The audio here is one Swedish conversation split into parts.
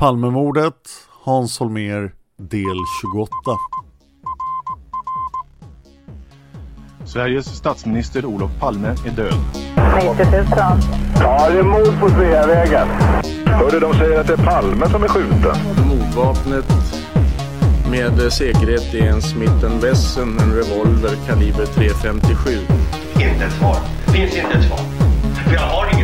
Palmemordet, Hans Holmer, del 28. Sveriges statsminister Olof Palme är död. 90 000. Ja, det är mord på Sveavägen. Hörde de säger att det är Palme som är skjuten. Mordvapnet med säkerhet är en Smith Wesson, en revolver kaliber .357. Inte ett svar. Finns inte ett svar. För jag har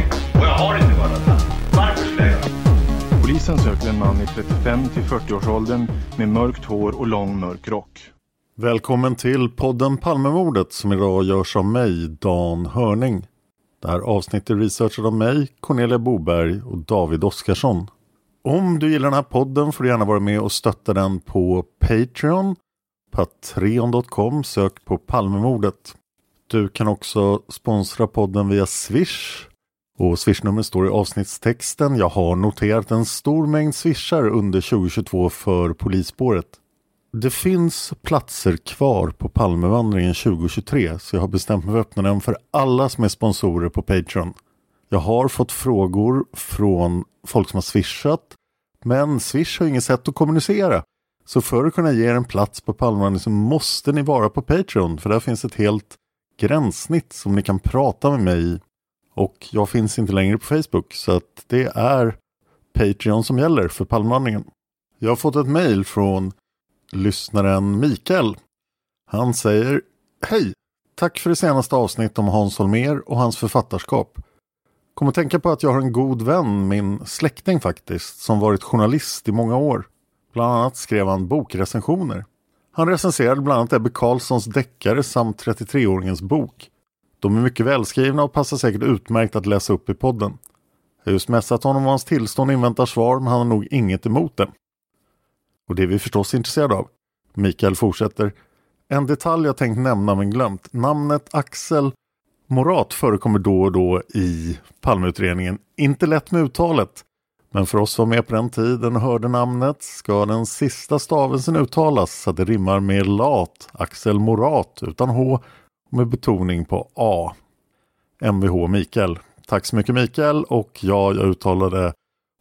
Polisen söker en man i 35 till 40-årsåldern med mörkt hår och lång mörk rock. Välkommen till podden Palmemordet som idag görs av mig, Dan Hörning. Det här avsnittet är researchat av mig, Cornelia Boberg och David Oskarsson. Om du gillar den här podden får du gärna vara med och stötta den på Patreon, patreon.com, sök på Palmemordet. Du kan också sponsra podden via Swish. Och swishnumret står i avsnittstexten. Jag har noterat en stor mängd swishar under 2022 för polisspåret. Det finns platser kvar på Palmevandringen 2023 så jag har bestämt mig för att öppna den för alla som är sponsorer på Patreon. Jag har fått frågor från folk som har swishat men Swish har inget sätt att kommunicera. Så för att kunna ge er en plats på Palmevandringen så måste ni vara på Patreon för där finns ett helt gränssnitt som ni kan prata med mig i. Och jag finns inte längre på Facebook så att det är Patreon som gäller för Palmevandringen. Jag har fått ett mejl från lyssnaren Mikael. Han säger Hej! Tack för det senaste avsnittet om Hans Holmer och hans författarskap. Kom att tänka på att jag har en god vän, min släkting faktiskt, som varit journalist i många år. Bland annat skrev han bokrecensioner. Han recenserade bland annat Ebbe Carlssons deckare samt 33-åringens bok. De är mycket välskrivna och passar säkert utmärkt att läsa upp i podden. Jag har just messat honom om hans tillstånd och inväntar svar men han har nog inget emot det. Och det är vi förstås intresserade av. Mikael fortsätter. En detalj jag tänkt nämna men glömt. Namnet Axel Morat förekommer då och då i Palmeutredningen. Inte lätt med uttalet. Men för oss som var med på den tiden och hörde namnet ska den sista stavelsen uttalas så att det rimmar med lat, Axel Morat utan H med betoning på A. Mvh Mikael. Tack så mycket Mikael och ja, jag uttalade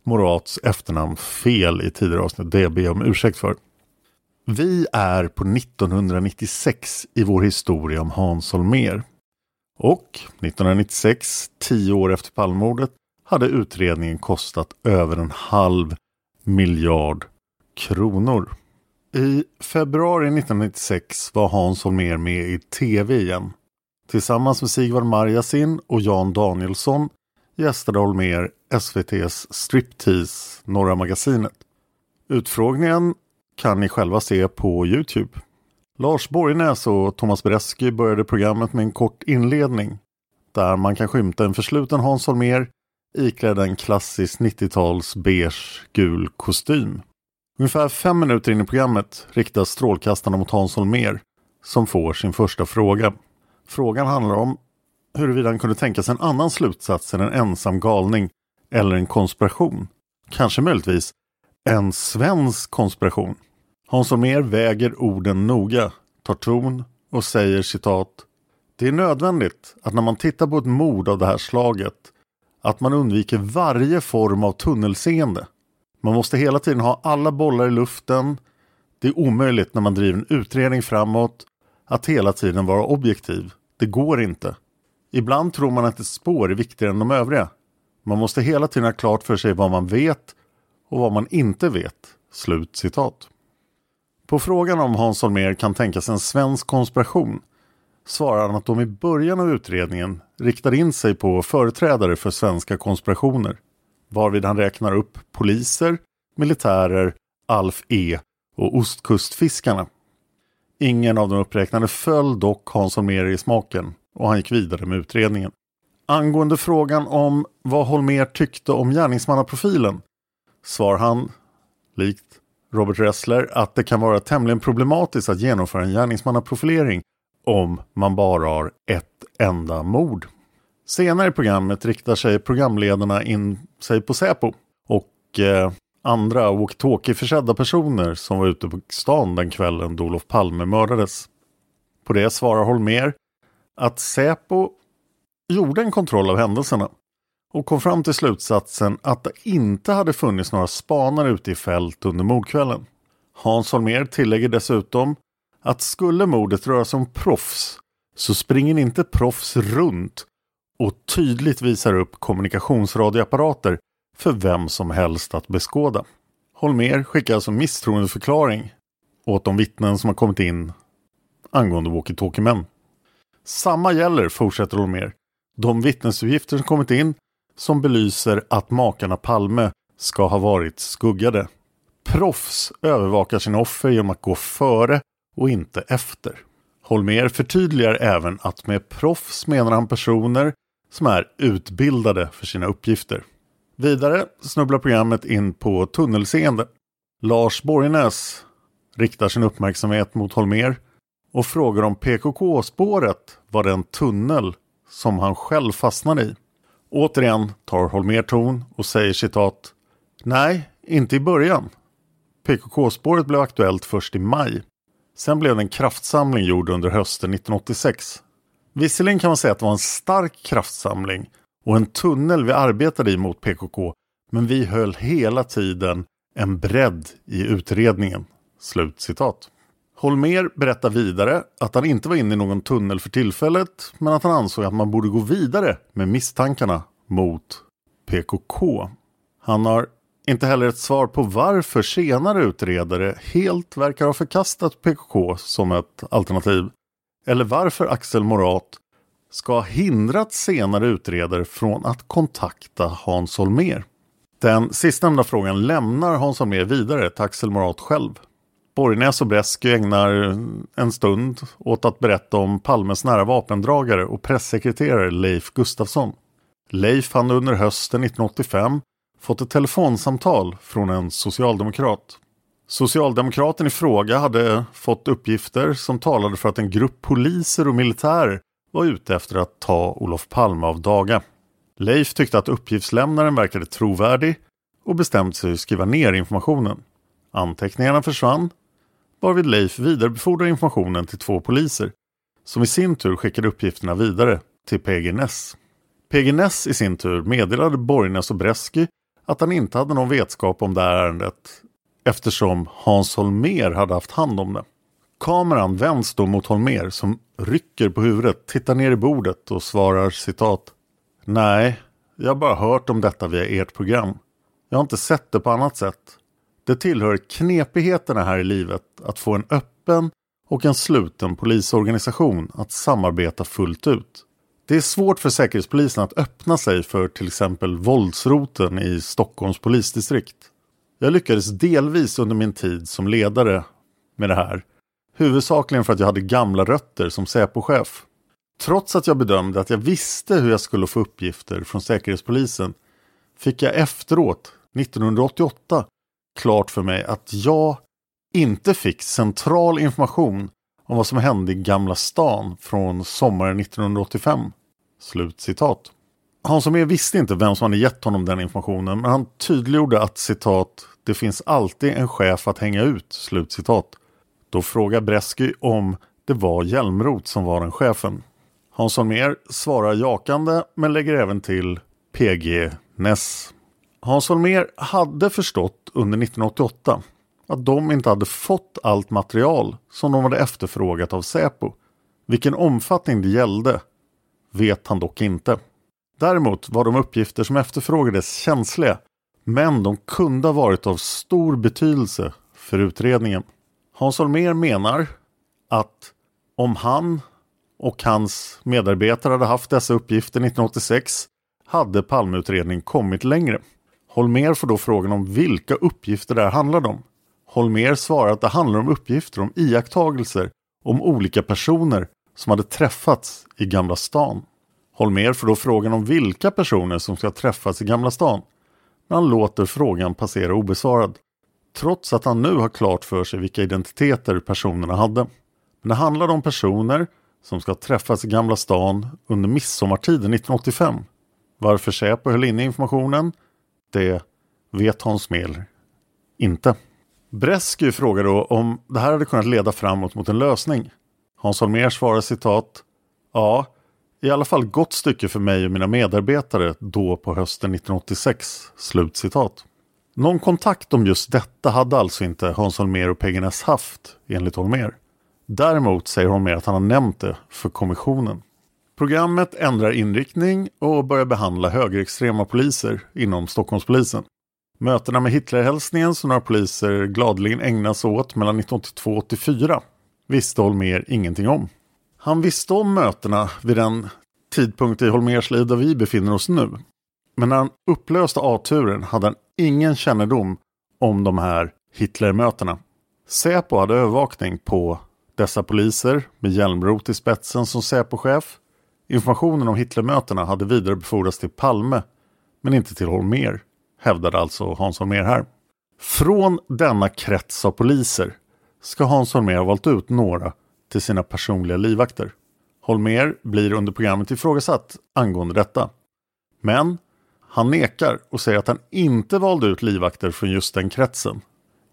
Morats efternamn fel i tidigare avsnitt. Det ber jag om ursäkt för. Vi är på 1996 i vår historia om Hans Holmér. Och 1996, tio år efter Palmemordet, hade utredningen kostat över en halv miljard kronor. I februari 1996 var Hans Holmér med i tv igen. Tillsammans med Sigvard Marjasin och Jan Danielsson gästade Holmér SVTs Striptease, Norra Magasinet. Utfrågningen kan ni själva se på Youtube. Lars Borgnäs och Thomas Bresky började programmet med en kort inledning där man kan skymta en försluten Hans Holmér iklädd en klassisk 90-tals beige gul kostym. Ungefär fem minuter in i programmet riktas strålkastarna mot Hans Holmér som får sin första fråga. Frågan handlar om huruvida han kunde tänka sig en annan slutsats än en ensam galning eller en konspiration. Kanske möjligtvis en svensk konspiration. Hans Holmér väger orden noga, tar ton och säger citat Det är nödvändigt att när man tittar på ett mord av det här slaget att man undviker varje form av tunnelseende. Man måste hela tiden ha alla bollar i luften. Det är omöjligt när man driver en utredning framåt att hela tiden vara objektiv. Det går inte. Ibland tror man att ett spår är viktigare än de övriga. Man måste hela tiden ha klart för sig vad man vet och vad man inte vet. Slut citat. På frågan om Hans Holmér kan tänka sig en svensk konspiration svarar han att de i början av utredningen riktade in sig på företrädare för svenska konspirationer. Varvid han räknar upp poliser, militärer, Alf E och ostkustfiskarna. Ingen av de uppräknade föll dock Hans Holmér i smaken och han gick vidare med utredningen. Angående frågan om vad Holmér tyckte om gärningsmannaprofilen svarar han, likt Robert Ressler, att det kan vara tämligen problematiskt att genomföra en gärningsmannaprofilering om man bara har ett enda mord. Senare i programmet riktar sig programledarna in sig på Säpo och eh, andra walkie-talkie-försedda personer som var ute på stan den kvällen då Olof Palme mördades. På det svarar Holmer att Säpo gjorde en kontroll av händelserna och kom fram till slutsatsen att det inte hade funnits några spanare ute i fält under mordkvällen. Hans Holmer tillägger dessutom att skulle mordet röra sig om proffs så springer inte proffs runt och tydligt visar upp kommunikationsradioapparater för vem som helst att beskåda. Holmer skickar alltså misstroendeförklaring åt de vittnen som har kommit in angående walkie-talkie-män. Samma gäller, fortsätter Holmer, de vittnesuppgifter som kommit in som belyser att makarna Palme ska ha varit skuggade. Proffs övervakar sina offer genom att gå före och inte efter. Holmer förtydligar även att med proffs menar han personer som är utbildade för sina uppgifter. Vidare snubblar programmet in på tunnelseende. Lars Borgnäs riktar sin uppmärksamhet mot Holmer och frågar om PKK-spåret var den tunnel som han själv fastnade i. Återigen tar Holmer ton och säger citat Nej, inte i början. PKK-spåret blev aktuellt först i maj. Sen blev det en kraftsamling gjord under hösten 1986. Visserligen kan man säga att det var en stark kraftsamling och en tunnel vi arbetade i mot PKK, men vi höll hela tiden en bredd i utredningen. Slut citat. Holmer berättar vidare att han inte var inne i någon tunnel för tillfället, men att han ansåg att man borde gå vidare med misstankarna mot PKK. Han har inte heller ett svar på varför senare utredare helt verkar ha förkastat PKK som ett alternativ. Eller varför Axel Morat ska ha hindrat senare utredare från att kontakta Hans Holmér. Den sistnämnda frågan lämnar Hans Holmér vidare till Axel Morat själv. Borgnäs och Bresky ägnar en stund åt att berätta om Palmes nära vapendragare och pressekreterare Leif Gustafsson. Leif hade under hösten 1985 fått ett telefonsamtal från en socialdemokrat. Socialdemokraten i fråga hade fått uppgifter som talade för att en grupp poliser och militärer var ute efter att ta Olof Palme av daga. Leif tyckte att uppgiftslämnaren verkade trovärdig och bestämde sig att skriva ner informationen. Anteckningarna försvann, varvid Leif vidarebefordrade informationen till två poliser som i sin tur skickade uppgifterna vidare till PG Ness. PG Ness i sin tur meddelade Borgnäs och Bresky att han inte hade någon vetskap om det här ärendet eftersom Hans Holmer hade haft hand om det. Kameran vänds då mot Holmer som rycker på huvudet, tittar ner i bordet och svarar citat Nej, jag har bara hört om detta via ert program. Jag har inte sett det på annat sätt. Det tillhör knepigheterna här i livet att få en öppen och en sluten polisorganisation att samarbeta fullt ut. Det är svårt för Säkerhetspolisen att öppna sig för till exempel våldsroten i Stockholms polisdistrikt. Jag lyckades delvis under min tid som ledare med det här. Huvudsakligen för att jag hade gamla rötter som Säpochef. Trots att jag bedömde att jag visste hur jag skulle få uppgifter från Säkerhetspolisen fick jag efteråt, 1988, klart för mig att jag inte fick central information om vad som hände i Gamla stan från sommaren 1985. Slut citat. Hans Holmér visste inte vem som hade gett honom den informationen men han tydliggjorde att citat det finns alltid en chef att hänga ut. Slut citat. Då frågar Bresky om det var Hjälmroth som var den chefen. Hans Holmér svarar jakande men lägger även till PG Ness. Hans Holmér hade förstått under 1988 att de inte hade fått allt material som de hade efterfrågat av Säpo. Vilken omfattning det gällde vet han dock inte. Däremot var de uppgifter som efterfrågades känsliga men de kunde ha varit av stor betydelse för utredningen. Hans Holmér menar att om han och hans medarbetare hade haft dessa uppgifter 1986 hade Palmeutredningen kommit längre. Holmér får då frågan om vilka uppgifter det här handlade om. Holmér svarar att det handlar om uppgifter om iakttagelser om olika personer som hade träffats i Gamla stan. Holmér får då frågan om vilka personer som ska träffas i Gamla stan. Men han låter frågan passera obesvarad. Trots att han nu har klart för sig vilka identiteter personerna hade. Men det handlade om personer som ska träffas i Gamla stan under midsommartiden 1985. Varför Säpo höll inne informationen, det vet Hans Mehler inte. Bresky frågar då om det här hade kunnat leda framåt mot en lösning. Hans Holmér svarar citat Ja, i alla fall gott stycke för mig och mina medarbetare då på hösten 1986. Slutcitat. Någon kontakt om just detta hade alltså inte Hans Holmér och Pegenäs haft, enligt Holmér. Däremot säger Holmér att han har nämnt det för kommissionen. Programmet ändrar inriktning och börjar behandla högerextrema poliser inom Stockholmspolisen. Mötena med Hitlerhälsningen som några poliser gladeligen ägnar sig åt mellan 1982 och 1984 visste Holmér ingenting om. Han visste om mötena vid den tidpunkt i Holmerslid där vi befinner oss nu. Men när han upplöste A-turen hade han ingen kännedom om de här Hitlermötena. Säpo hade övervakning på dessa poliser med Hjälmroth i spetsen som Säpochef. Informationen om Hitlermötena hade vidarebefordrats till Palme men inte till Holmer, hävdade alltså Hans Holmér här. Från denna krets av poliser ska Hans Holmér ha valt ut några till sina personliga livvakter. Holmér blir under programmet ifrågasatt angående detta. Men han nekar och säger att han inte valde ut livvakter från just den kretsen.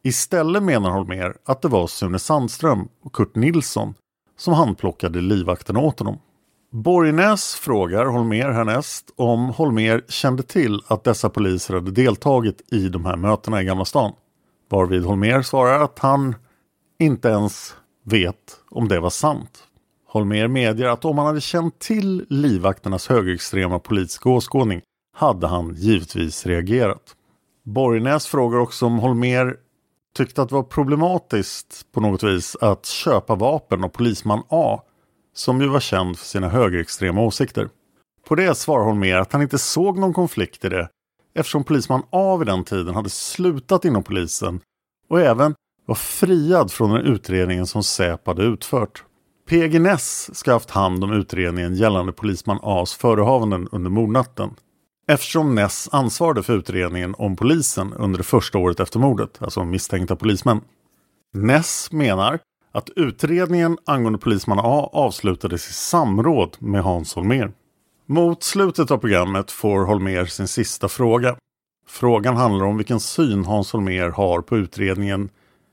Istället menar Holmér att det var Sune Sandström och Kurt Nilsson som handplockade livvakterna åt honom. Borgnäs frågar Holmér härnäst om Holmér kände till att dessa poliser hade deltagit i de här mötena i Gamla stan. Varvid Holmér svarar att han inte ens vet om det var sant. Holmér medger att om han hade känt till livvakternas högerextrema politiska åskådning hade han givetvis reagerat. Borgnäs frågar också om Holmér tyckte att det var problematiskt på något vis att köpa vapen av polisman A som ju var känd för sina högerextrema åsikter. På det svarar Holmér att han inte såg någon konflikt i det eftersom polisman A vid den tiden hade slutat inom polisen och även var friad från den utredningen som SÄPO hade utfört. PG Ness ska haft hand om utredningen gällande polisman A's förehavanden under mordnatten. Eftersom Ness ansvarade för utredningen om polisen under det första året efter mordet, alltså misstänkta polismän. Ness menar att utredningen angående polisman A avslutades i samråd med Hans Holmér. Mot slutet av programmet får Holmér sin sista fråga. Frågan handlar om vilken syn Hans Holmér har på utredningen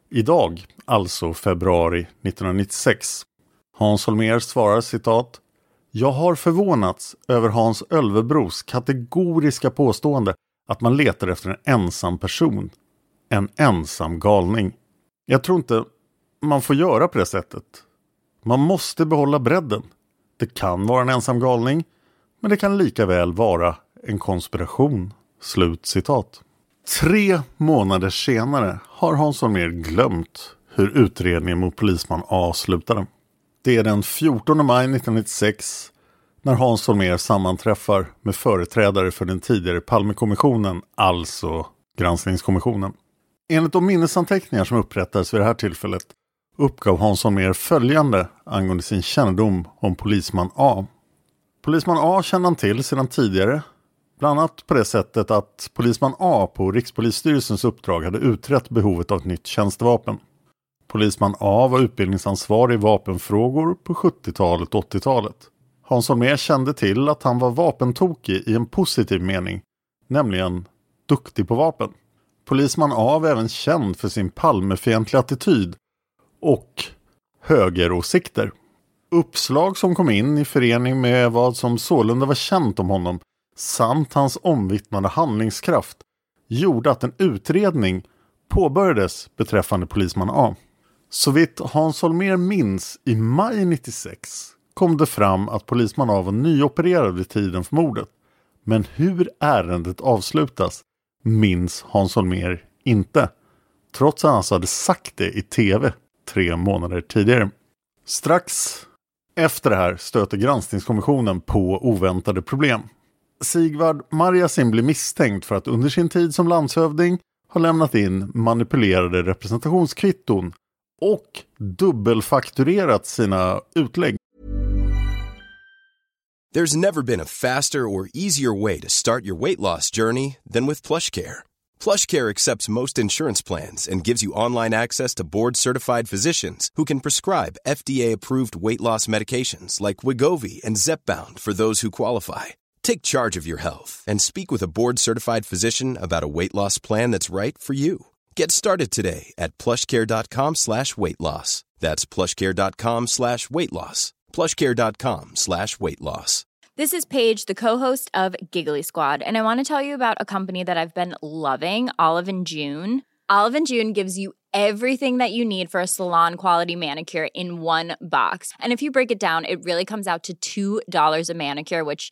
idag, alltså februari 1996. Hans Holmér svarar citat Jag har förvånats över Hans Ölvebros kategoriska påstående att man letar efter en ensam person. En ensam galning. Jag tror inte man får göra på det sättet. Man måste behålla bredden. Det kan vara en ensam galning, men det kan lika väl vara en konspiration. Slut citat. Tre månader senare har Hans Holmér glömt hur utredningen mot polisman A slutade. Det är den 14 maj 1996 när Hans Holmér sammanträffar med företrädare för den tidigare Palmekommissionen, alltså granskningskommissionen. Enligt de minnesanteckningar som upprättades vid det här tillfället uppgav Hans Holmér följande angående sin kännedom om polisman A. Polisman A kände han till sedan tidigare Bland annat på det sättet att polisman A på Rikspolisstyrelsens uppdrag hade utrett behovet av ett nytt tjänstevapen. Polisman A var utbildningsansvarig i vapenfrågor på 70-talet och 80-talet. Hans Holmér kände till att han var vapentokig i en positiv mening, nämligen duktig på vapen. Polisman A var även känd för sin Palmefientliga attityd och högeråsikter. Uppslag som kom in i förening med vad som sålunda var känt om honom samt hans omvittnade handlingskraft gjorde att en utredning påbörjades beträffande polisman A. Så vitt Hans Holmér minns i maj 96 kom det fram att polisman A var nyopererad vid tiden för mordet. Men hur ärendet avslutas minns Hans Holmér inte. Trots att han alltså hade sagt det i tv tre månader tidigare. Strax efter det här stöter granskningskommissionen på oväntade problem. Sigvard Marjasin blir misstänkt för att under sin tid som landshövding ha lämnat in manipulerade representationskvitton och dubbelfakturerat sina utlägg. There's never been a faster or easier way to start your weight loss journey than with PlushCare. PlushCare accepts most insurance plans and gives you online access to board-certified physicians who can prescribe FDA-approved weight loss medications like Wigovi and Zepbound for those who qualify. Take charge of your health and speak with a board-certified physician about a weight loss plan that's right for you. Get started today at plushcare.com slash weight loss. That's plushcare.com slash weight loss. plushcare.com slash weight loss. This is Paige, the co-host of Giggly Squad, and I want to tell you about a company that I've been loving, Olive and June. Olive and June gives you everything that you need for a salon quality manicure in one box. And if you break it down, it really comes out to $2 a manicure, which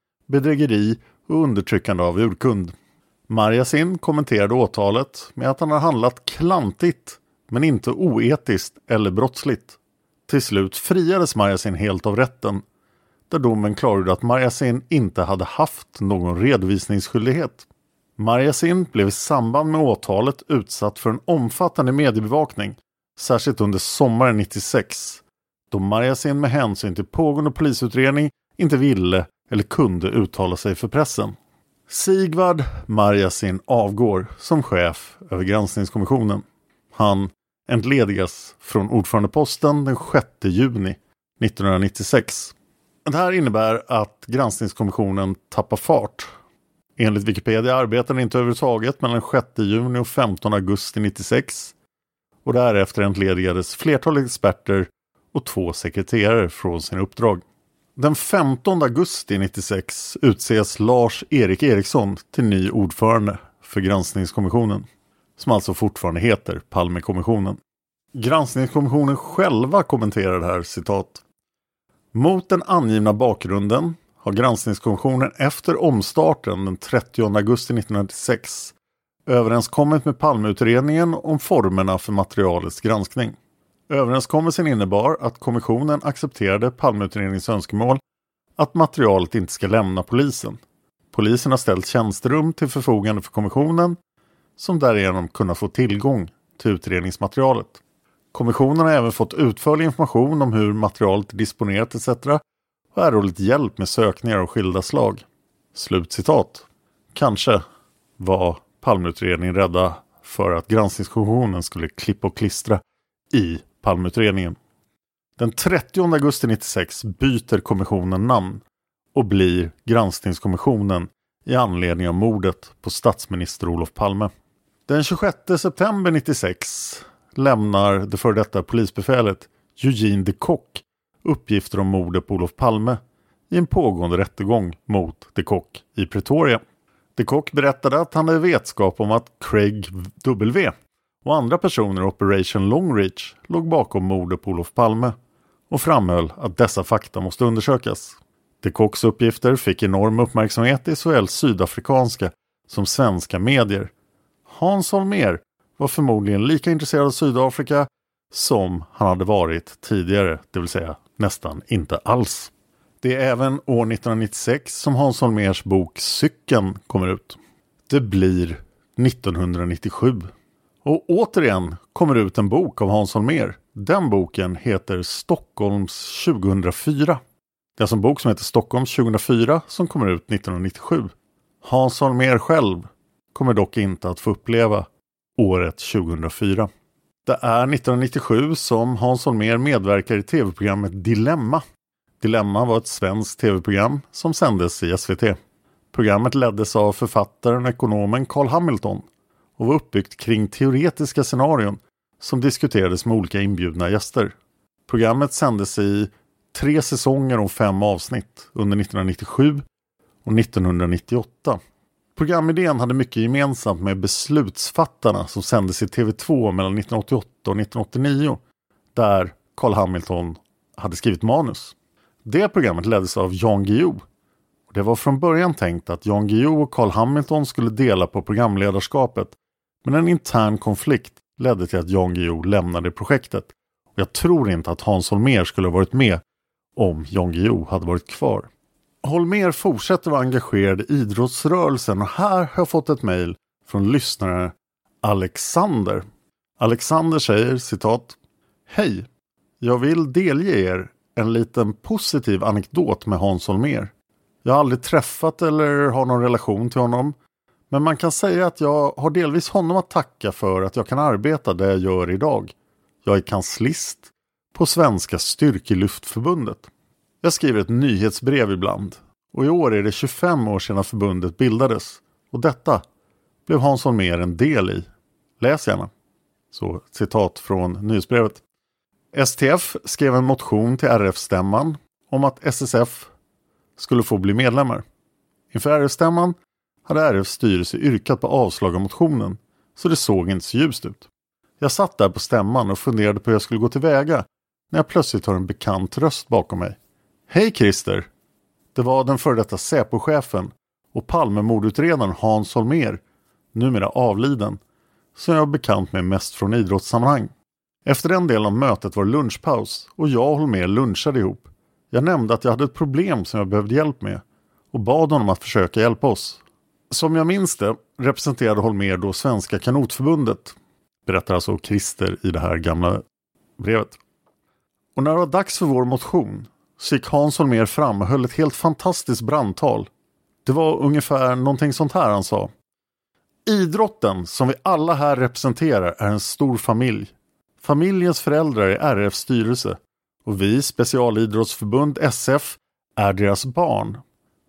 bedrägeri och undertryckande av urkund. Marjasin kommenterade åtalet med att han har handlat klantigt men inte oetiskt eller brottsligt. Till slut friades Marjasin helt av rätten där domen klargjorde att Marjasin inte hade haft någon redovisningsskyldighet. Marjasin blev i samband med åtalet utsatt för en omfattande mediebevakning, särskilt under sommaren 96, då Marjasin med hänsyn till pågående polisutredning inte ville eller kunde uttala sig för pressen. Sigvard Marjasin avgår som chef över granskningskommissionen. Han entledigas från ordförandeposten den 6 juni 1996. Det här innebär att granskningskommissionen tappar fart. Enligt Wikipedia arbetar den inte överhuvudtaget mellan 6 juni och 15 augusti 96 och därefter entledigades flertal experter och två sekreterare från sina uppdrag. Den 15 augusti 96 utses Lars-Erik Eriksson till ny ordförande för granskningskommissionen, som alltså fortfarande heter Palmekommissionen. Granskningskommissionen själva kommenterar det här citat. Mot den angivna bakgrunden har granskningskommissionen efter omstarten den 30 augusti 1996 överenskommit med Palmeutredningen om formerna för materialets granskning. Överenskommelsen innebar att kommissionen accepterade Palmeutredningens önskemål att materialet inte ska lämna polisen. Polisen har ställt tjänsterum till förfogande för kommissionen som därigenom kunnat få tillgång till utredningsmaterialet. Kommissionen har även fått utförlig information om hur materialet är disponerat etc. och erhållit hjälp med sökningar av skilda slag. Slutcitat. Kanske var Palmeutredningen rädda för att granskningskommissionen skulle klippa och klistra i Palmeutredningen. Den 30 augusti 96 byter kommissionen namn och blir Granskningskommissionen i anledning av mordet på statsminister Olof Palme. Den 26 september 96 lämnar det före detta polisbefälet Eugene de Kock uppgifter om mordet på Olof Palme i en pågående rättegång mot de Kock i Pretoria. De Kock berättade att han hade vetskap om att Craig W och andra personer i Operation Longreach låg bakom mordet på Olof Palme och framhöll att dessa fakta måste undersökas. De Kocks uppgifter fick enorm uppmärksamhet i såväl sydafrikanska som svenska medier. Hans Holmér var förmodligen lika intresserad av Sydafrika som han hade varit tidigare, det vill säga nästan inte alls. Det är även år 1996 som Hans Holmers bok Cykeln kommer ut. Det blir 1997. Och återigen kommer ut en bok av Hans Holmér. Den boken heter Stockholms 2004. Det är alltså en bok som heter Stockholms 2004 som kommer ut 1997. Hans Holmér själv kommer dock inte att få uppleva året 2004. Det är 1997 som Hans Holmér medverkar i tv-programmet Dilemma. Dilemma var ett svenskt tv-program som sändes i SVT. Programmet leddes av författaren och ekonomen Carl Hamilton och var uppbyggt kring teoretiska scenarion som diskuterades med olika inbjudna gäster. Programmet sändes i tre säsonger om fem avsnitt under 1997 och 1998. Programidén hade mycket gemensamt med Beslutsfattarna som sändes i TV2 mellan 1988 och 1989 där Carl Hamilton hade skrivit manus. Det programmet leddes av Jan Guillou. Det var från början tänkt att Jan Guillou och Carl Hamilton skulle dela på programledarskapet men en intern konflikt ledde till att Jan Guillou lämnade projektet. Och jag tror inte att Hans Holmér skulle ha varit med om Jan Guillou hade varit kvar. Holmér fortsätter vara engagerad i idrottsrörelsen och här har jag fått ett mejl från lyssnaren Alexander. Alexander säger citat Hej! Jag vill delge er en liten positiv anekdot med Hans Holmér. Jag har aldrig träffat eller har någon relation till honom. Men man kan säga att jag har delvis honom att tacka för att jag kan arbeta där jag gör idag. Jag är kanslist på Svenska Styrkelyftförbundet. Jag skriver ett nyhetsbrev ibland och i år är det 25 år sedan förbundet bildades och detta blev Hans Holmér en del i. Läs gärna. Så citat från nyhetsbrevet. STF skrev en motion till RF-stämman om att SSF skulle få bli medlemmar. Inför RF-stämman hade RFs styrelse yrkat på avslag av motionen så det såg inte så ljust ut. Jag satt där på stämman och funderade på hur jag skulle gå tillväga när jag plötsligt hör en bekant röst bakom mig. Hej Christer! Det var den före detta Säpo-chefen och Palmemordutredaren Hans Holmér, numera avliden, som jag är bekant med mest från idrottssammanhang. Efter den delen av mötet var lunchpaus och jag och Holmér lunchade ihop. Jag nämnde att jag hade ett problem som jag behövde hjälp med och bad honom att försöka hjälpa oss. Som jag minns det representerade Holmér då Svenska kanotförbundet, berättar alltså Christer i det här gamla brevet. Och när det var dags för vår motion så gick Hans Holmér fram och höll ett helt fantastiskt brandtal. Det var ungefär någonting sånt här han sa. Idrotten som vi alla här representerar är en stor familj. Familjens föräldrar är RFs styrelse och vi, Specialidrottsförbund SF, är deras barn.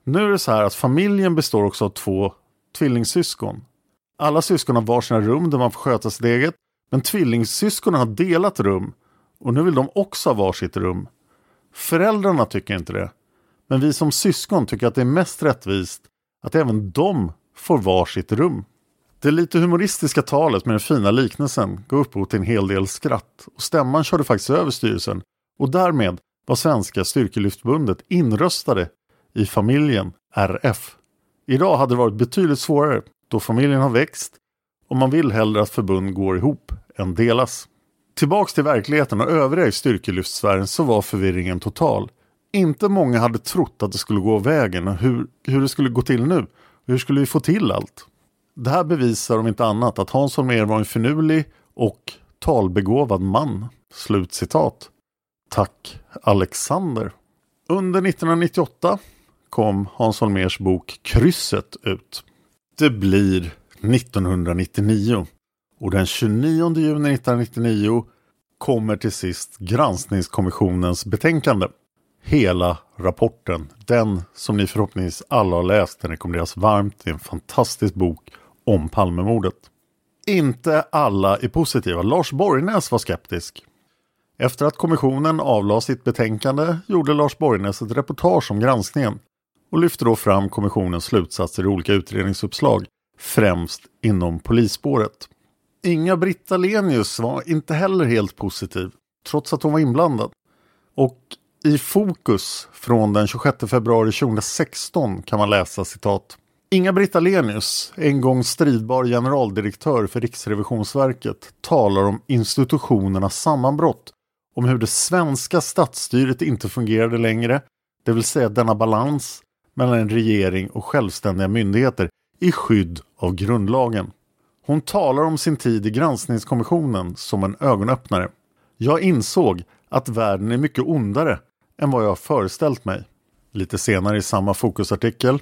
Nu är det så här att familjen består också av två tvillingsyskon. Alla syskon har varsina rum där man får sköta sitt eget, men tvillingsyskonen har delat rum och nu vill de också ha varsitt rum. Föräldrarna tycker inte det, men vi som syskon tycker att det är mest rättvist att även de får varsitt rum. Det lite humoristiska talet med den fina liknelsen gav upphov till en hel del skratt och stämman körde faktiskt över styrelsen och därmed var Svenska Styrkelyftbundet inröstade i familjen RF. Idag hade det varit betydligt svårare då familjen har växt och man vill hellre att förbund går ihop än delas. Tillbaks till verkligheten och övriga i styrkelyftsfären så var förvirringen total. Inte många hade trott att det skulle gå vägen och hur, hur det skulle gå till nu. Hur skulle vi få till allt? Det här bevisar om inte annat att Hans Holmér var en finurlig och talbegåvad man. Slutcitat. Tack Alexander. Under 1998 kom Hans Holmers bok Krysset ut. Det blir 1999 och den 29 juni 1999 kommer till sist granskningskommissionens betänkande. hela rapporten. Den som ni förhoppningsvis alla har läst. Den rekommenderas varmt. Det är en fantastisk bok om Palmemordet. Inte alla är positiva. Lars Borgnäs var skeptisk. Efter att kommissionen avlade sitt betänkande gjorde Lars Borgnäs ett reportage om granskningen och lyfte då fram kommissionens slutsatser i olika utredningsuppslag, främst inom polisspåret. Inga-Britt Lenius var inte heller helt positiv, trots att hon var inblandad. Och i Fokus från den 26 februari 2016 kan man läsa citat. Inga-Britt Lenius, en gång stridbar generaldirektör för Riksrevisionsverket, talar om institutionernas sammanbrott, om hur det svenska statsstyret inte fungerade längre, det vill säga denna balans mellan en regering och självständiga myndigheter i skydd av grundlagen. Hon talar om sin tid i granskningskommissionen som en ögonöppnare. Jag insåg att världen är mycket ondare än vad jag föreställt mig. Lite senare i samma fokusartikel.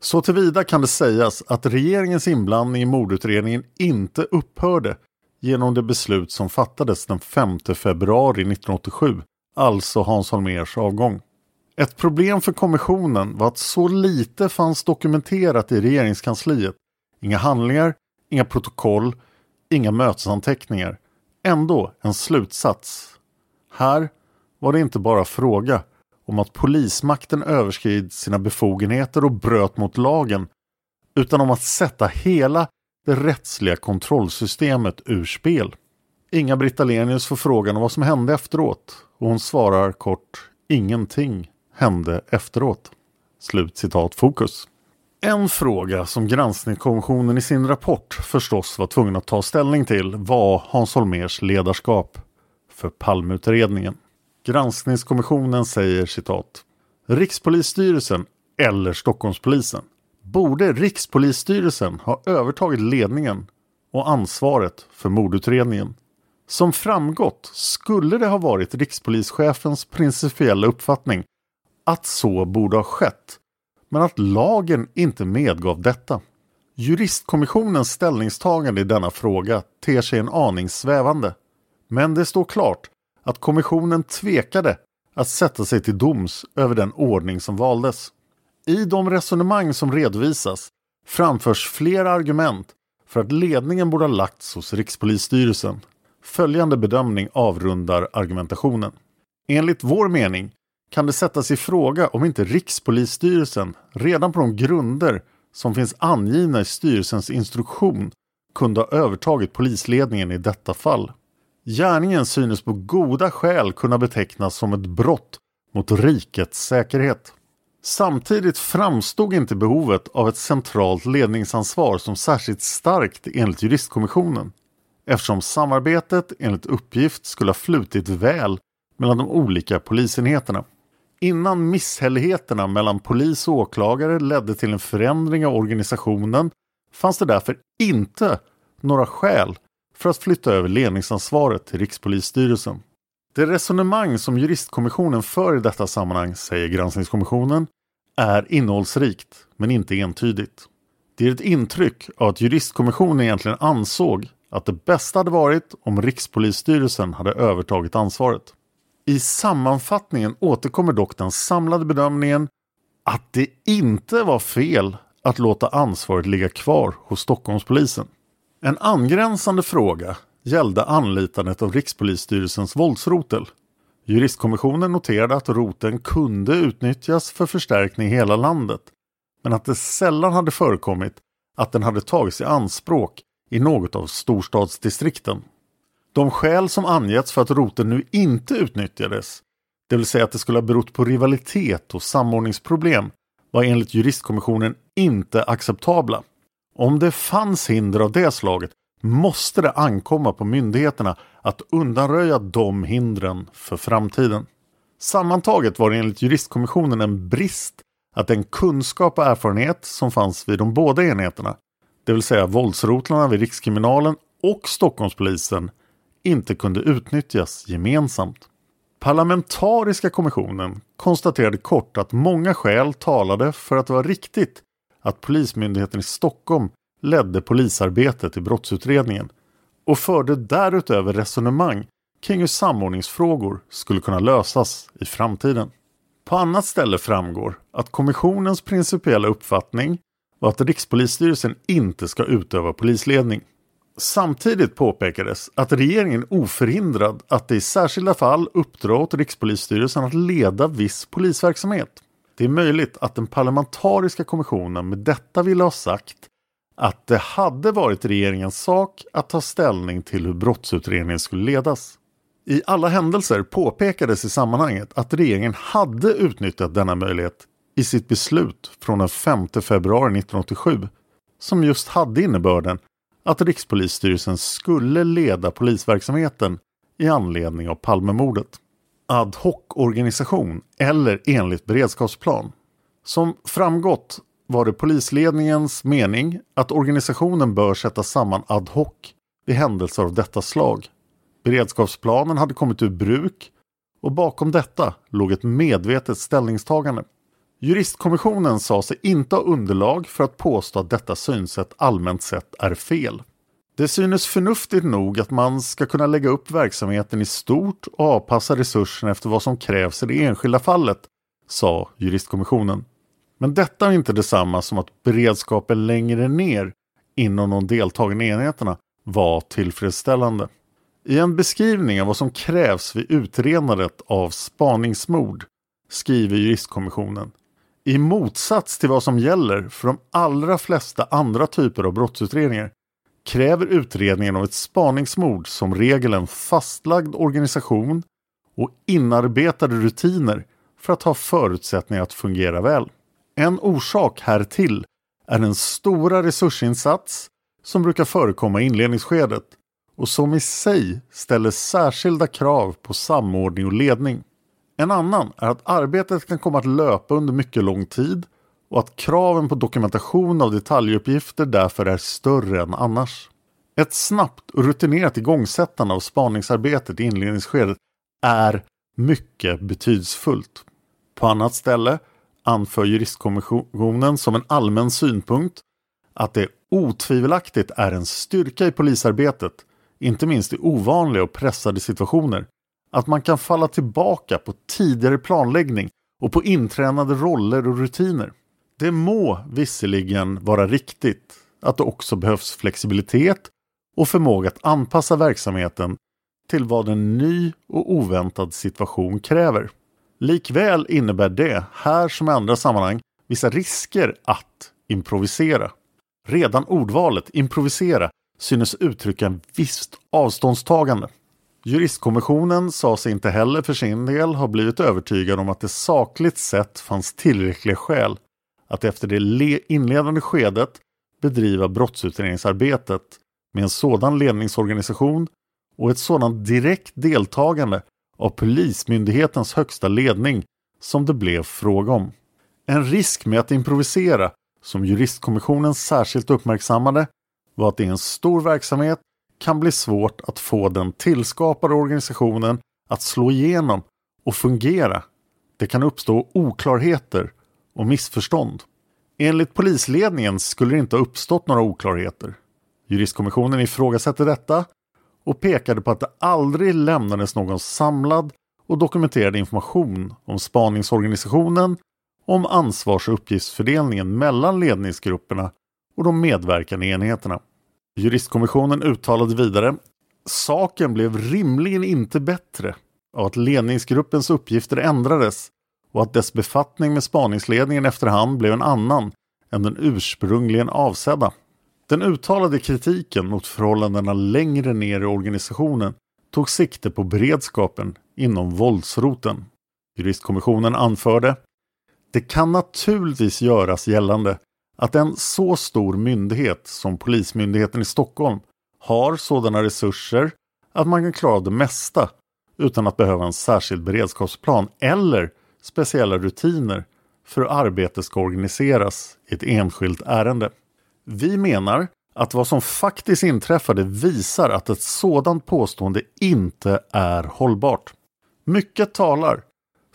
Så tillvida kan det sägas att regeringens inblandning i mordutredningen inte upphörde genom det beslut som fattades den 5 februari 1987, alltså Hans Holmers avgång. Ett problem för kommissionen var att så lite fanns dokumenterat i regeringskansliet. Inga handlingar, inga protokoll, inga mötesanteckningar. Ändå en slutsats. Här var det inte bara fråga om att polismakten överskrid sina befogenheter och bröt mot lagen utan om att sätta hela det rättsliga kontrollsystemet ur spel. Inga-Britt Ahlenius får frågan om vad som hände efteråt och hon svarar kort ingenting hände efteråt. Slut citat fokus. En fråga som granskningskommissionen i sin rapport förstås var tvungen att ta ställning till var Hans Holmers ledarskap för Palmeutredningen. Granskningskommissionen säger citat Rikspolisstyrelsen eller Stockholmspolisen borde Rikspolisstyrelsen ha övertagit ledningen och ansvaret för mordutredningen. Som framgått skulle det ha varit rikspolischefens principiella uppfattning att så borde ha skett, men att lagen inte medgav detta. Juristkommissionens ställningstagande i denna fråga ter sig en aning svävande. Men det står klart att kommissionen tvekade att sätta sig till doms över den ordning som valdes. I de resonemang som redovisas framförs flera argument för att ledningen borde ha lagts hos Rikspolisstyrelsen. Följande bedömning avrundar argumentationen. Enligt vår mening kan det sättas i fråga om inte Rikspolisstyrelsen redan på de grunder som finns angivna i styrelsens instruktion kunde ha övertagit polisledningen i detta fall. Gärningen synes på goda skäl kunna betecknas som ett brott mot rikets säkerhet. Samtidigt framstod inte behovet av ett centralt ledningsansvar som särskilt starkt enligt juristkommissionen eftersom samarbetet enligt uppgift skulle ha flutit väl mellan de olika polisenheterna. Innan misshälligheterna mellan polis och åklagare ledde till en förändring av organisationen fanns det därför inte några skäl för att flytta över ledningsansvaret till Rikspolisstyrelsen. Det resonemang som juristkommissionen för i detta sammanhang, säger granskningskommissionen, är innehållsrikt men inte entydigt. Det är ett intryck av att juristkommissionen egentligen ansåg att det bästa hade varit om Rikspolisstyrelsen hade övertagit ansvaret. I sammanfattningen återkommer dock den samlade bedömningen att det inte var fel att låta ansvaret ligga kvar hos Stockholmspolisen. En angränsande fråga gällde anlitandet av Rikspolisstyrelsens våldsrotel. Juristkommissionen noterade att roten kunde utnyttjas för förstärkning i hela landet, men att det sällan hade förekommit att den hade tagits i anspråk i något av storstadsdistrikten. De skäl som angetts för att roten nu inte utnyttjades, det vill säga att det skulle ha berott på rivalitet och samordningsproblem, var enligt juristkommissionen inte acceptabla. Om det fanns hinder av det slaget måste det ankomma på myndigheterna att undanröja de hindren för framtiden. Sammantaget var det enligt juristkommissionen en brist att den kunskap och erfarenhet som fanns vid de båda enheterna, det vill säga våldsrotlarna vid Rikskriminalen och Stockholmspolisen, inte kunde utnyttjas gemensamt. Parlamentariska kommissionen konstaterade kort att många skäl talade för att det var riktigt att Polismyndigheten i Stockholm ledde polisarbetet i brottsutredningen och förde därutöver resonemang kring hur samordningsfrågor skulle kunna lösas i framtiden. På annat ställe framgår att kommissionens principiella uppfattning var att Rikspolisstyrelsen inte ska utöva polisledning. Samtidigt påpekades att regeringen oförhindrad att i särskilda fall uppdra åt Rikspolisstyrelsen att leda viss polisverksamhet. Det är möjligt att den parlamentariska kommissionen med detta ville ha sagt att det hade varit regeringens sak att ta ställning till hur brottsutredningen skulle ledas. I alla händelser påpekades i sammanhanget att regeringen hade utnyttjat denna möjlighet i sitt beslut från den 5 februari 1987 som just hade innebörden att Rikspolisstyrelsen skulle leda polisverksamheten i anledning av Palmemordet. Ad hoc-organisation eller enligt beredskapsplan. Som framgått var det polisledningens mening att organisationen bör sättas samman ad hoc vid händelser av detta slag. Beredskapsplanen hade kommit ur bruk och bakom detta låg ett medvetet ställningstagande. Juristkommissionen sa sig inte ha underlag för att påstå att detta synsätt allmänt sett är fel. Det synes förnuftigt nog att man ska kunna lägga upp verksamheten i stort och avpassa resurserna efter vad som krävs i det enskilda fallet, sa juristkommissionen. Men detta är inte detsamma som att beredskapen längre ner inom de deltagande enheterna var tillfredsställande. I en beskrivning av vad som krävs vid utredandet av spaningsmord skriver juristkommissionen i motsats till vad som gäller för de allra flesta andra typer av brottsutredningar kräver utredningen av ett spaningsmord som regel en fastlagd organisation och inarbetade rutiner för att ha förutsättningar att fungera väl. En orsak härtill är den stora resursinsats som brukar förekomma i inledningsskedet och som i sig ställer särskilda krav på samordning och ledning. En annan är att arbetet kan komma att löpa under mycket lång tid och att kraven på dokumentation av detaljuppgifter därför är större än annars. Ett snabbt och rutinerat igångsättande av spaningsarbetet i inledningsskedet är mycket betydelsefullt. På annat ställe anför juristkommissionen som en allmän synpunkt att det otvivelaktigt är en styrka i polisarbetet, inte minst i ovanliga och pressade situationer, att man kan falla tillbaka på tidigare planläggning och på intränade roller och rutiner. Det må visserligen vara riktigt att det också behövs flexibilitet och förmåga att anpassa verksamheten till vad en ny och oväntad situation kräver. Likväl innebär det, här som i andra sammanhang, vissa risker att improvisera. Redan ordvalet improvisera synes uttrycka en visst avståndstagande. Juristkommissionen sa sig inte heller för sin del ha blivit övertygad om att det sakligt sett fanns tillräckliga skäl att efter det inledande skedet bedriva brottsutredningsarbetet med en sådan ledningsorganisation och ett sådant direkt deltagande av Polismyndighetens högsta ledning som det blev fråga om. En risk med att improvisera, som juristkommissionen särskilt uppmärksammade, var att det är en stor verksamhet kan bli svårt att få den tillskapade organisationen att slå igenom och fungera. Det kan uppstå oklarheter och missförstånd. Enligt polisledningen skulle det inte ha uppstått några oklarheter. Juristkommissionen ifrågasätter detta och pekade på att det aldrig lämnades någon samlad och dokumenterad information om spaningsorganisationen om ansvars och uppgiftsfördelningen mellan ledningsgrupperna och de medverkande enheterna. Juristkommissionen uttalade vidare Saken blev rimligen inte bättre av att ledningsgruppens uppgifter ändrades och att dess befattning med spaningsledningen efterhand blev en annan än den ursprungligen avsedda. Den uttalade kritiken mot förhållandena längre ner i organisationen tog sikte på beredskapen inom våldsroten. Juristkommissionen anförde Det kan naturligtvis göras gällande att en så stor myndighet som Polismyndigheten i Stockholm har sådana resurser att man kan klara det mesta utan att behöva en särskild beredskapsplan eller speciella rutiner för hur arbetet ska organiseras i ett enskilt ärende. Vi menar att vad som faktiskt inträffade visar att ett sådant påstående inte är hållbart. Mycket talar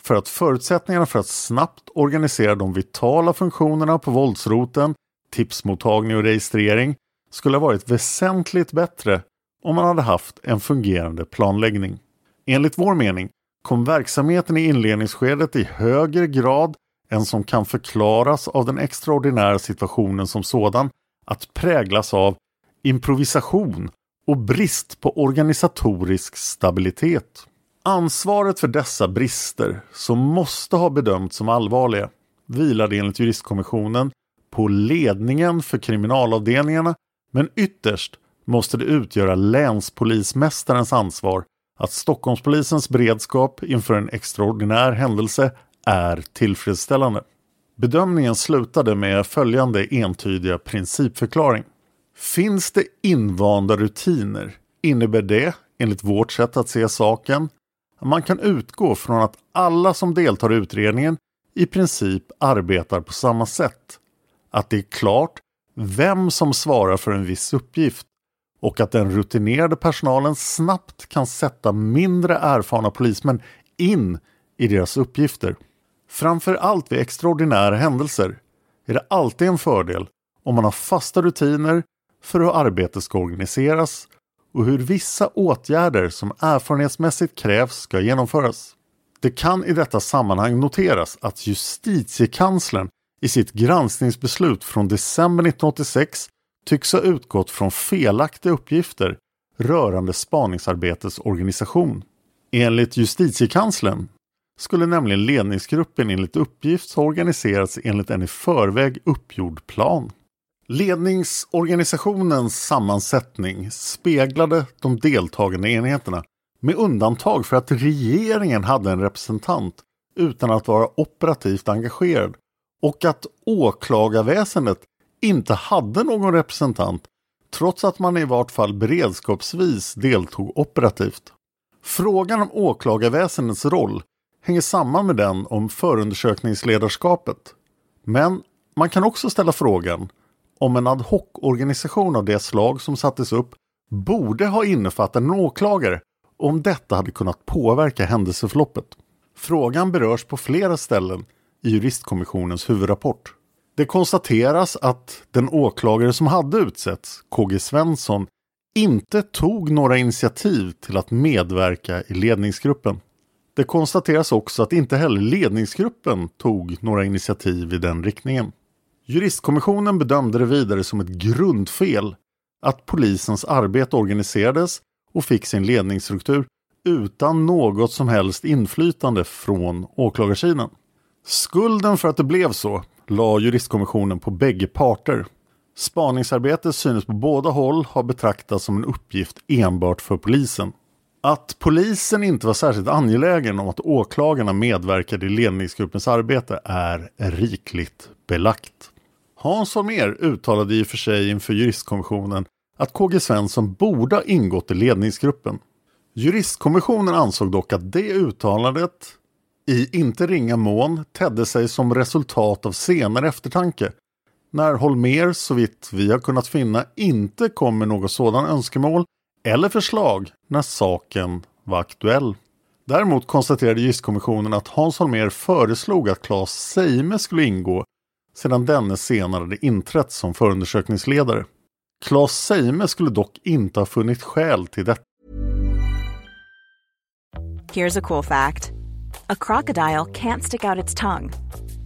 för att förutsättningarna för att snabbt organisera de vitala funktionerna på våldsroten, tipsmottagning och registrering skulle ha varit väsentligt bättre om man hade haft en fungerande planläggning. Enligt vår mening kom verksamheten i inledningsskedet i högre grad än som kan förklaras av den extraordinära situationen som sådan att präglas av improvisation och brist på organisatorisk stabilitet. Ansvaret för dessa brister, som måste ha bedömts som allvarliga, vilade enligt juristkommissionen på ledningen för kriminalavdelningarna men ytterst måste det utgöra länspolismästarens ansvar att Stockholmspolisens beredskap inför en extraordinär händelse är tillfredsställande. Bedömningen slutade med följande entydiga principförklaring. Finns det invanda rutiner innebär det, enligt vårt sätt att se saken, man kan utgå från att alla som deltar i utredningen i princip arbetar på samma sätt. Att det är klart vem som svarar för en viss uppgift och att den rutinerade personalen snabbt kan sätta mindre erfarna polismän in i deras uppgifter. Framför allt vid extraordinära händelser är det alltid en fördel om man har fasta rutiner för hur arbetet ska organiseras och hur vissa åtgärder som erfarenhetsmässigt krävs ska genomföras. Det kan i detta sammanhang noteras att justitiekanslern i sitt granskningsbeslut från december 1986 tycks ha utgått från felaktiga uppgifter rörande spaningsarbetets organisation. Enligt justitiekanslern skulle nämligen ledningsgruppen enligt uppgift ha organiserats enligt en i förväg uppgjord plan. Ledningsorganisationens sammansättning speglade de deltagande enheterna med undantag för att regeringen hade en representant utan att vara operativt engagerad och att åklagarväsendet inte hade någon representant trots att man i vart fall beredskapsvis deltog operativt. Frågan om åklagarväsendets roll hänger samman med den om förundersökningsledarskapet. Men man kan också ställa frågan om en ad hoc-organisation av det slag som sattes upp borde ha innefattat en åklagare om detta hade kunnat påverka händelseförloppet. Frågan berörs på flera ställen i juristkommissionens huvudrapport. Det konstateras att den åklagare som hade utsetts, KG Svensson, inte tog några initiativ till att medverka i ledningsgruppen. Det konstateras också att inte heller ledningsgruppen tog några initiativ i den riktningen. Juristkommissionen bedömde det vidare som ett grundfel att polisens arbete organiserades och fick sin ledningsstruktur utan något som helst inflytande från åklagarsidan. Skulden för att det blev så la juristkommissionen på bägge parter. Spaningsarbetet synes på båda håll ha betraktats som en uppgift enbart för polisen. Att polisen inte var särskilt angelägen om att åklagarna medverkade i ledningsgruppens arbete är rikligt belagt. Hans Holmér uttalade i och för sig inför juristkommissionen att KG Svensson borde ha ingått i ledningsgruppen. Juristkommissionen ansåg dock att det uttalandet i inte ringa mån tedde sig som resultat av senare eftertanke när Holmer så vitt vi har kunnat finna inte kom med något sådant önskemål eller förslag när saken var aktuell. Däremot konstaterade juristkommissionen att Hans Holmer föreslog att Claes Seime skulle ingå sedan denne senare hade inträtt som förundersökningsledare. Claes Seime skulle dock inte ha funnit skäl till detta. Here's a cool fact. A crocodile can't stick out its tongue.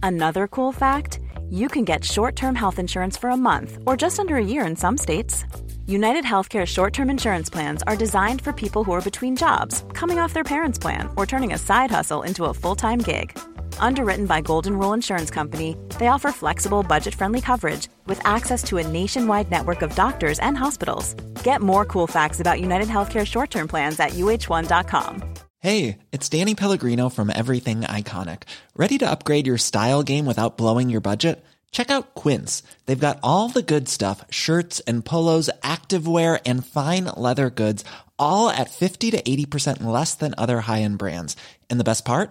Another cool fact, you can get short-term health insurance for a month or just under a year in some states. United Healthcare short term insurance plans are designed for people who are between jobs, coming off their parents' plan, or turning a side hustle into a full time gig. Underwritten by Golden Rule Insurance Company, they offer flexible, budget friendly coverage with access to a nationwide network of doctors and hospitals. Get more cool facts about United Healthcare short term plans at uh1.com. Hey, it's Danny Pellegrino from Everything Iconic. Ready to upgrade your style game without blowing your budget? Check out Quince. They've got all the good stuff shirts and polos, activewear, and fine leather goods, all at 50 to 80% less than other high end brands. And the best part?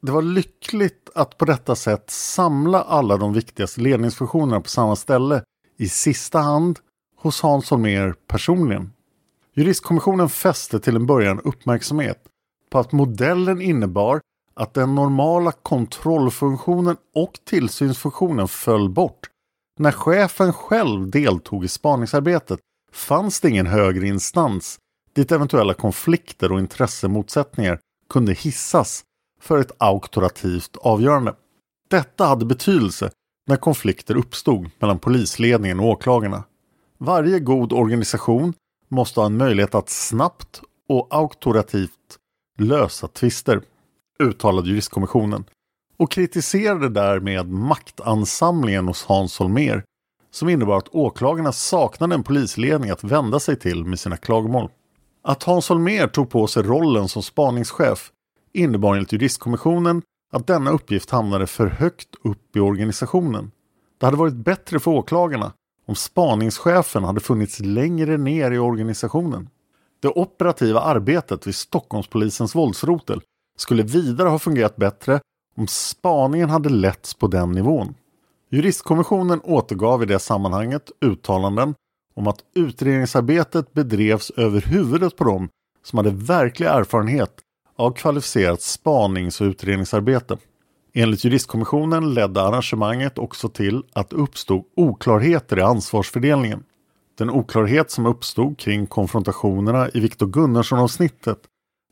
det var lyckligt att på detta sätt samla alla de viktigaste ledningsfunktionerna på samma ställe i sista hand hos Hans Holmér personligen. Juristkommissionen fäste till en början uppmärksamhet på att modellen innebar att den normala kontrollfunktionen och tillsynsfunktionen föll bort. När chefen själv deltog i spaningsarbetet fanns det ingen högre instans dit eventuella konflikter och intressemotsättningar kunde hissas för ett auktorativt avgörande. Detta hade betydelse när konflikter uppstod mellan polisledningen och åklagarna. Varje god organisation måste ha en möjlighet att snabbt och auktorativt lösa tvister, uttalade juristkommissionen och kritiserade därmed maktansamlingen hos Hans Holmér som innebar att åklagarna saknade en polisledning att vända sig till med sina klagomål. Att Hans Holmér tog på sig rollen som spaningschef innebar enligt juristkommissionen att denna uppgift hamnade för högt upp i organisationen. Det hade varit bättre för åklagarna om spaningschefen hade funnits längre ner i organisationen. Det operativa arbetet vid Stockholmspolisens våldsrotel skulle vidare ha fungerat bättre om spaningen hade letts på den nivån. Juristkommissionen återgav i det sammanhanget uttalanden om att utredningsarbetet bedrevs över huvudet på dem som hade verklig erfarenhet av kvalificerat spanings och utredningsarbete. Enligt juristkommissionen ledde arrangemanget också till att det uppstod oklarheter i ansvarsfördelningen. Den oklarhet som uppstod kring konfrontationerna i Viktor Gunnarsson-avsnittet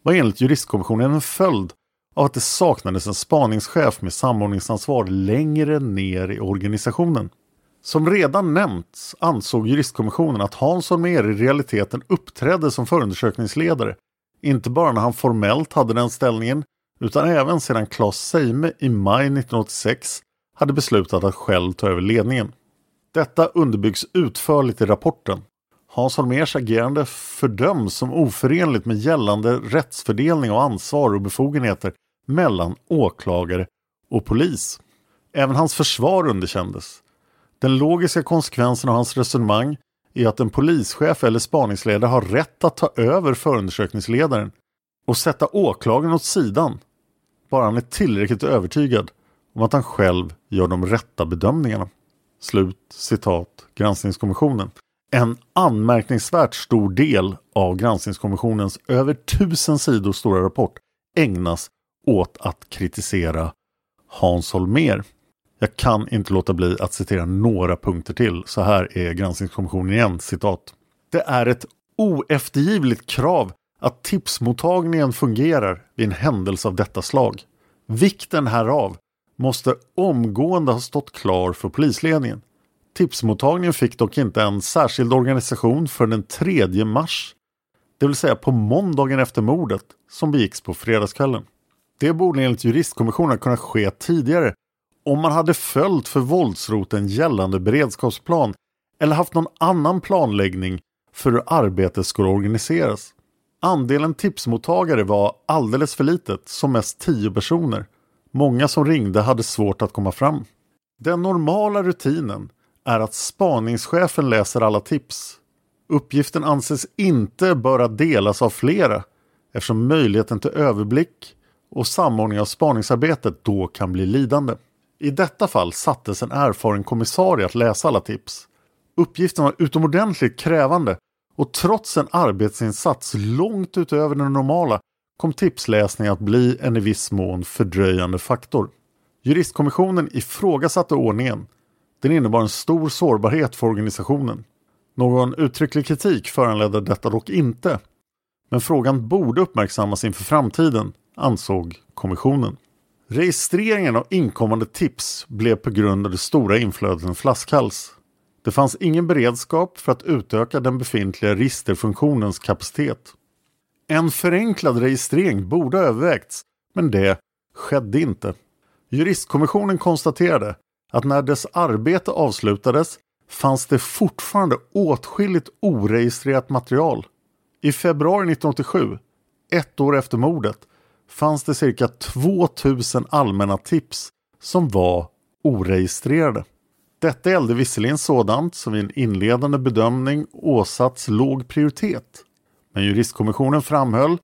var enligt juristkommissionen en följd av att det saknades en spaningschef med samordningsansvar längre ner i organisationen. Som redan nämnts ansåg juristkommissionen att Hans Holmér i realiteten uppträdde som förundersökningsledare, inte bara när han formellt hade den ställningen, utan även sedan Claes Seime i maj 1986 hade beslutat att själv ta över ledningen. Detta underbyggs utförligt i rapporten. Hans Holmérs agerande fördöms som oförenligt med gällande rättsfördelning av ansvar och befogenheter mellan åklagare och polis. Även hans försvar underkändes. Den logiska konsekvensen av hans resonemang är att en polischef eller spaningsledare har rätt att ta över förundersökningsledaren och sätta åklagaren åt sidan, bara han är tillräckligt övertygad om att han själv gör de rätta bedömningarna. Slut citat Granskningskommissionen. En anmärkningsvärt stor del av Granskningskommissionens över tusen sidor stora rapport ägnas åt att kritisera Hans Holmér. Jag kan inte låta bli att citera några punkter till. Så här är granskningskommissionen igen, citat. Det är ett oeftergivligt krav att tipsmottagningen fungerar vid en händelse av detta slag. Vikten härav måste omgående ha stått klar för polisledningen. Tipsmottagningen fick dock inte en särskild organisation för den 3 mars, det vill säga på måndagen efter mordet som begicks på fredagskvällen. Det borde enligt juristkommissionen kunna ske tidigare om man hade följt för våldsroten gällande beredskapsplan eller haft någon annan planläggning för hur arbetet skulle organiseras. Andelen tipsmottagare var alldeles för litet, som mest 10 personer. Många som ringde hade svårt att komma fram. Den normala rutinen är att spaningschefen läser alla tips. Uppgiften anses inte böra delas av flera eftersom möjligheten till överblick och samordning av spaningsarbetet då kan bli lidande. I detta fall sattes en erfaren kommissarie att läsa alla tips. Uppgiften var utomordentligt krävande och trots en arbetsinsats långt utöver den normala kom tipsläsning att bli en i viss mån fördröjande faktor. Juristkommissionen ifrågasatte ordningen. Den innebar en stor sårbarhet för organisationen. Någon uttrycklig kritik föranledde detta dock inte. Men frågan borde uppmärksammas inför framtiden, ansåg kommissionen. Registreringen av inkommande tips blev på grund av det stora inflödet en flaskhals. Det fanns ingen beredskap för att utöka den befintliga registerfunktionens kapacitet. En förenklad registrering borde ha övervägts, men det skedde inte. Juristkommissionen konstaterade att när dess arbete avslutades fanns det fortfarande åtskilligt oregistrerat material. I februari 1987, ett år efter mordet, fanns det cirka 2000 allmänna tips som var oregistrerade. Detta gällde visserligen sådant som vid en inledande bedömning åsatts låg prioritet. Men juristkommissionen framhöll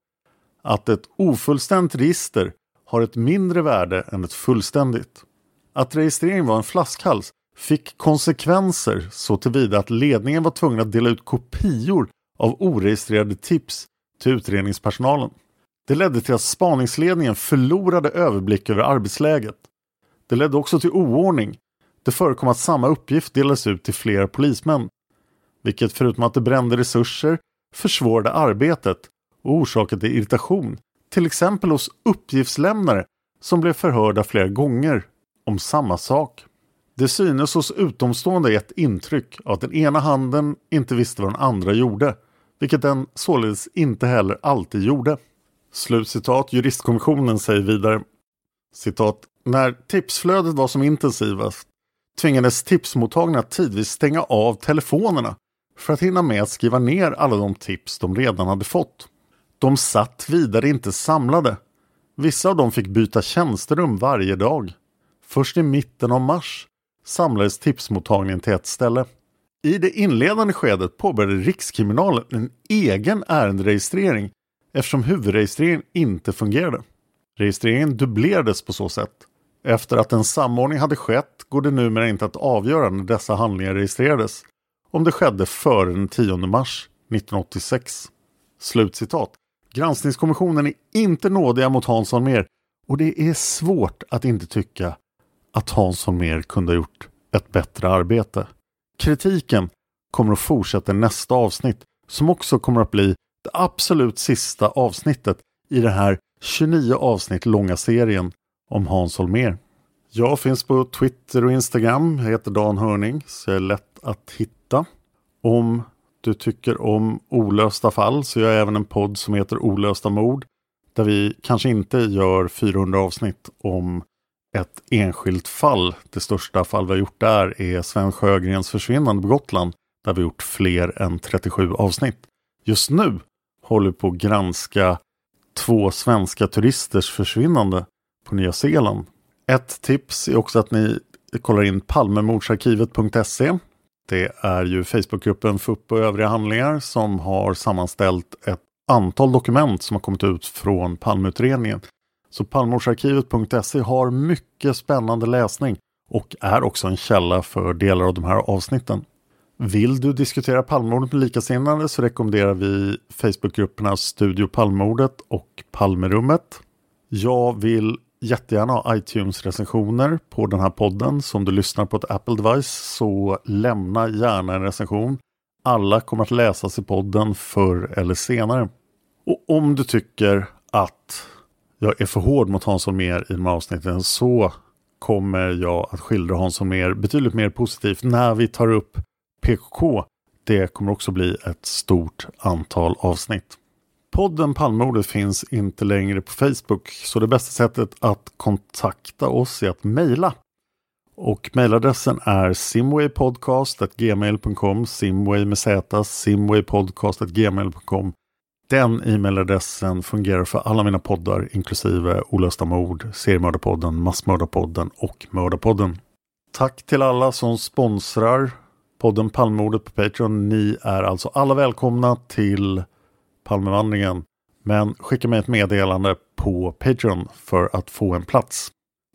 att ett ofullständigt register har ett mindre värde än ett fullständigt. Att registrering var en flaskhals fick konsekvenser så tillvida att ledningen var tvungen att dela ut kopior av oregistrerade tips till utredningspersonalen. Det ledde till att spaningsledningen förlorade överblick över arbetsläget. Det ledde också till oordning. Det förekom att samma uppgift delades ut till flera polismän. Vilket förutom att det brände resurser försvårade arbetet och orsakade irritation. Till exempel hos uppgiftslämnare som blev förhörda flera gånger om samma sak. Det synes hos utomstående ett intryck av att den ena handen inte visste vad den andra gjorde, vilket den således inte heller alltid gjorde. Slutcitat Juristkommissionen säger vidare citat När tipsflödet var som intensivast tvingades tipsmottagarna tidvis stänga av telefonerna för att hinna med att skriva ner alla de tips de redan hade fått. De satt vidare inte samlade. Vissa av dem fick byta tjänsterum varje dag. Först i mitten av mars samlades tipsmottagningen till ett ställe. I det inledande skedet påbörjade Rikskriminalen en egen ärenderegistrering eftersom huvudregistreringen inte fungerade. Registreringen dubblerades på så sätt. Efter att en samordning hade skett går det numera inte att avgöra när dessa handlingar registrerades om det skedde före den 10 mars 1986. Slutcitat. Granskningskommissionen är inte nådiga mot Hans mer och det är svårt att inte tycka att Hans mer kunde ha gjort ett bättre arbete. Kritiken kommer att fortsätta i nästa avsnitt som också kommer att bli det absolut sista avsnittet i den här 29 avsnitt långa serien om Hans Holmér. Jag finns på Twitter och Instagram. Jag heter Dan Hörning så jag är lätt att hitta. Om du tycker om olösta fall så gör jag även en podd som heter Olösta mord. Där vi kanske inte gör 400 avsnitt om ett enskilt fall. Det största fall vi har gjort där är Sven Sjögrens försvinnande på Gotland. Där vi gjort fler än 37 avsnitt. Just nu håller vi på att granska två svenska turisters försvinnande på Nya Zeeland. Ett tips är också att ni kollar in palmemordsarkivet.se. Det är ju Facebookgruppen FUP och övriga handlingar som har sammanställt ett antal dokument som har kommit ut från Palmeutredningen. Så palmemordsarkivet.se har mycket spännande läsning och är också en källa för delar av de här avsnitten. Vill du diskutera Palmemordet med likasinnade så rekommenderar vi Facebookgrupperna Studio Palmemordet och Palmerummet. Jag vill jättegärna ha iTunes-recensioner på den här podden. Så om du lyssnar på ett Apple-device så lämna gärna en recension. Alla kommer att läsas i podden förr eller senare. Och om du tycker att jag är för hård mot Hans Holmér i de här avsnitten så kommer jag att skildra Hans Holmér betydligt mer positivt när vi tar upp PKK. Det kommer också bli ett stort antal avsnitt. Podden Palmemordet finns inte längre på Facebook så det bästa sättet att kontakta oss är att mejla. Och mejladressen är simwaypodcast.gmail.com simway med z simwaypodcast.gmail.com Den e-mailadressen fungerar för alla mina poddar inklusive Olösta mord, Seriemördarpodden, Massmördarpodden och Mördarpodden. Tack till alla som sponsrar podden Palmemordet på Patreon. Ni är alltså alla välkomna till Palmevandringen. Men skicka mig ett meddelande på Patreon för att få en plats.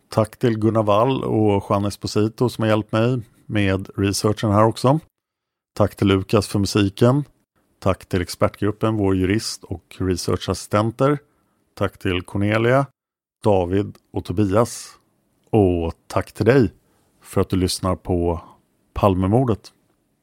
Tack till Gunnar Wall och Juan Esposito som har hjälpt mig med researchen här också. Tack till Lukas för musiken. Tack till expertgruppen, vår jurist och researchassistenter. Tack till Cornelia, David och Tobias. Och tack till dig för att du lyssnar på Palmemordet.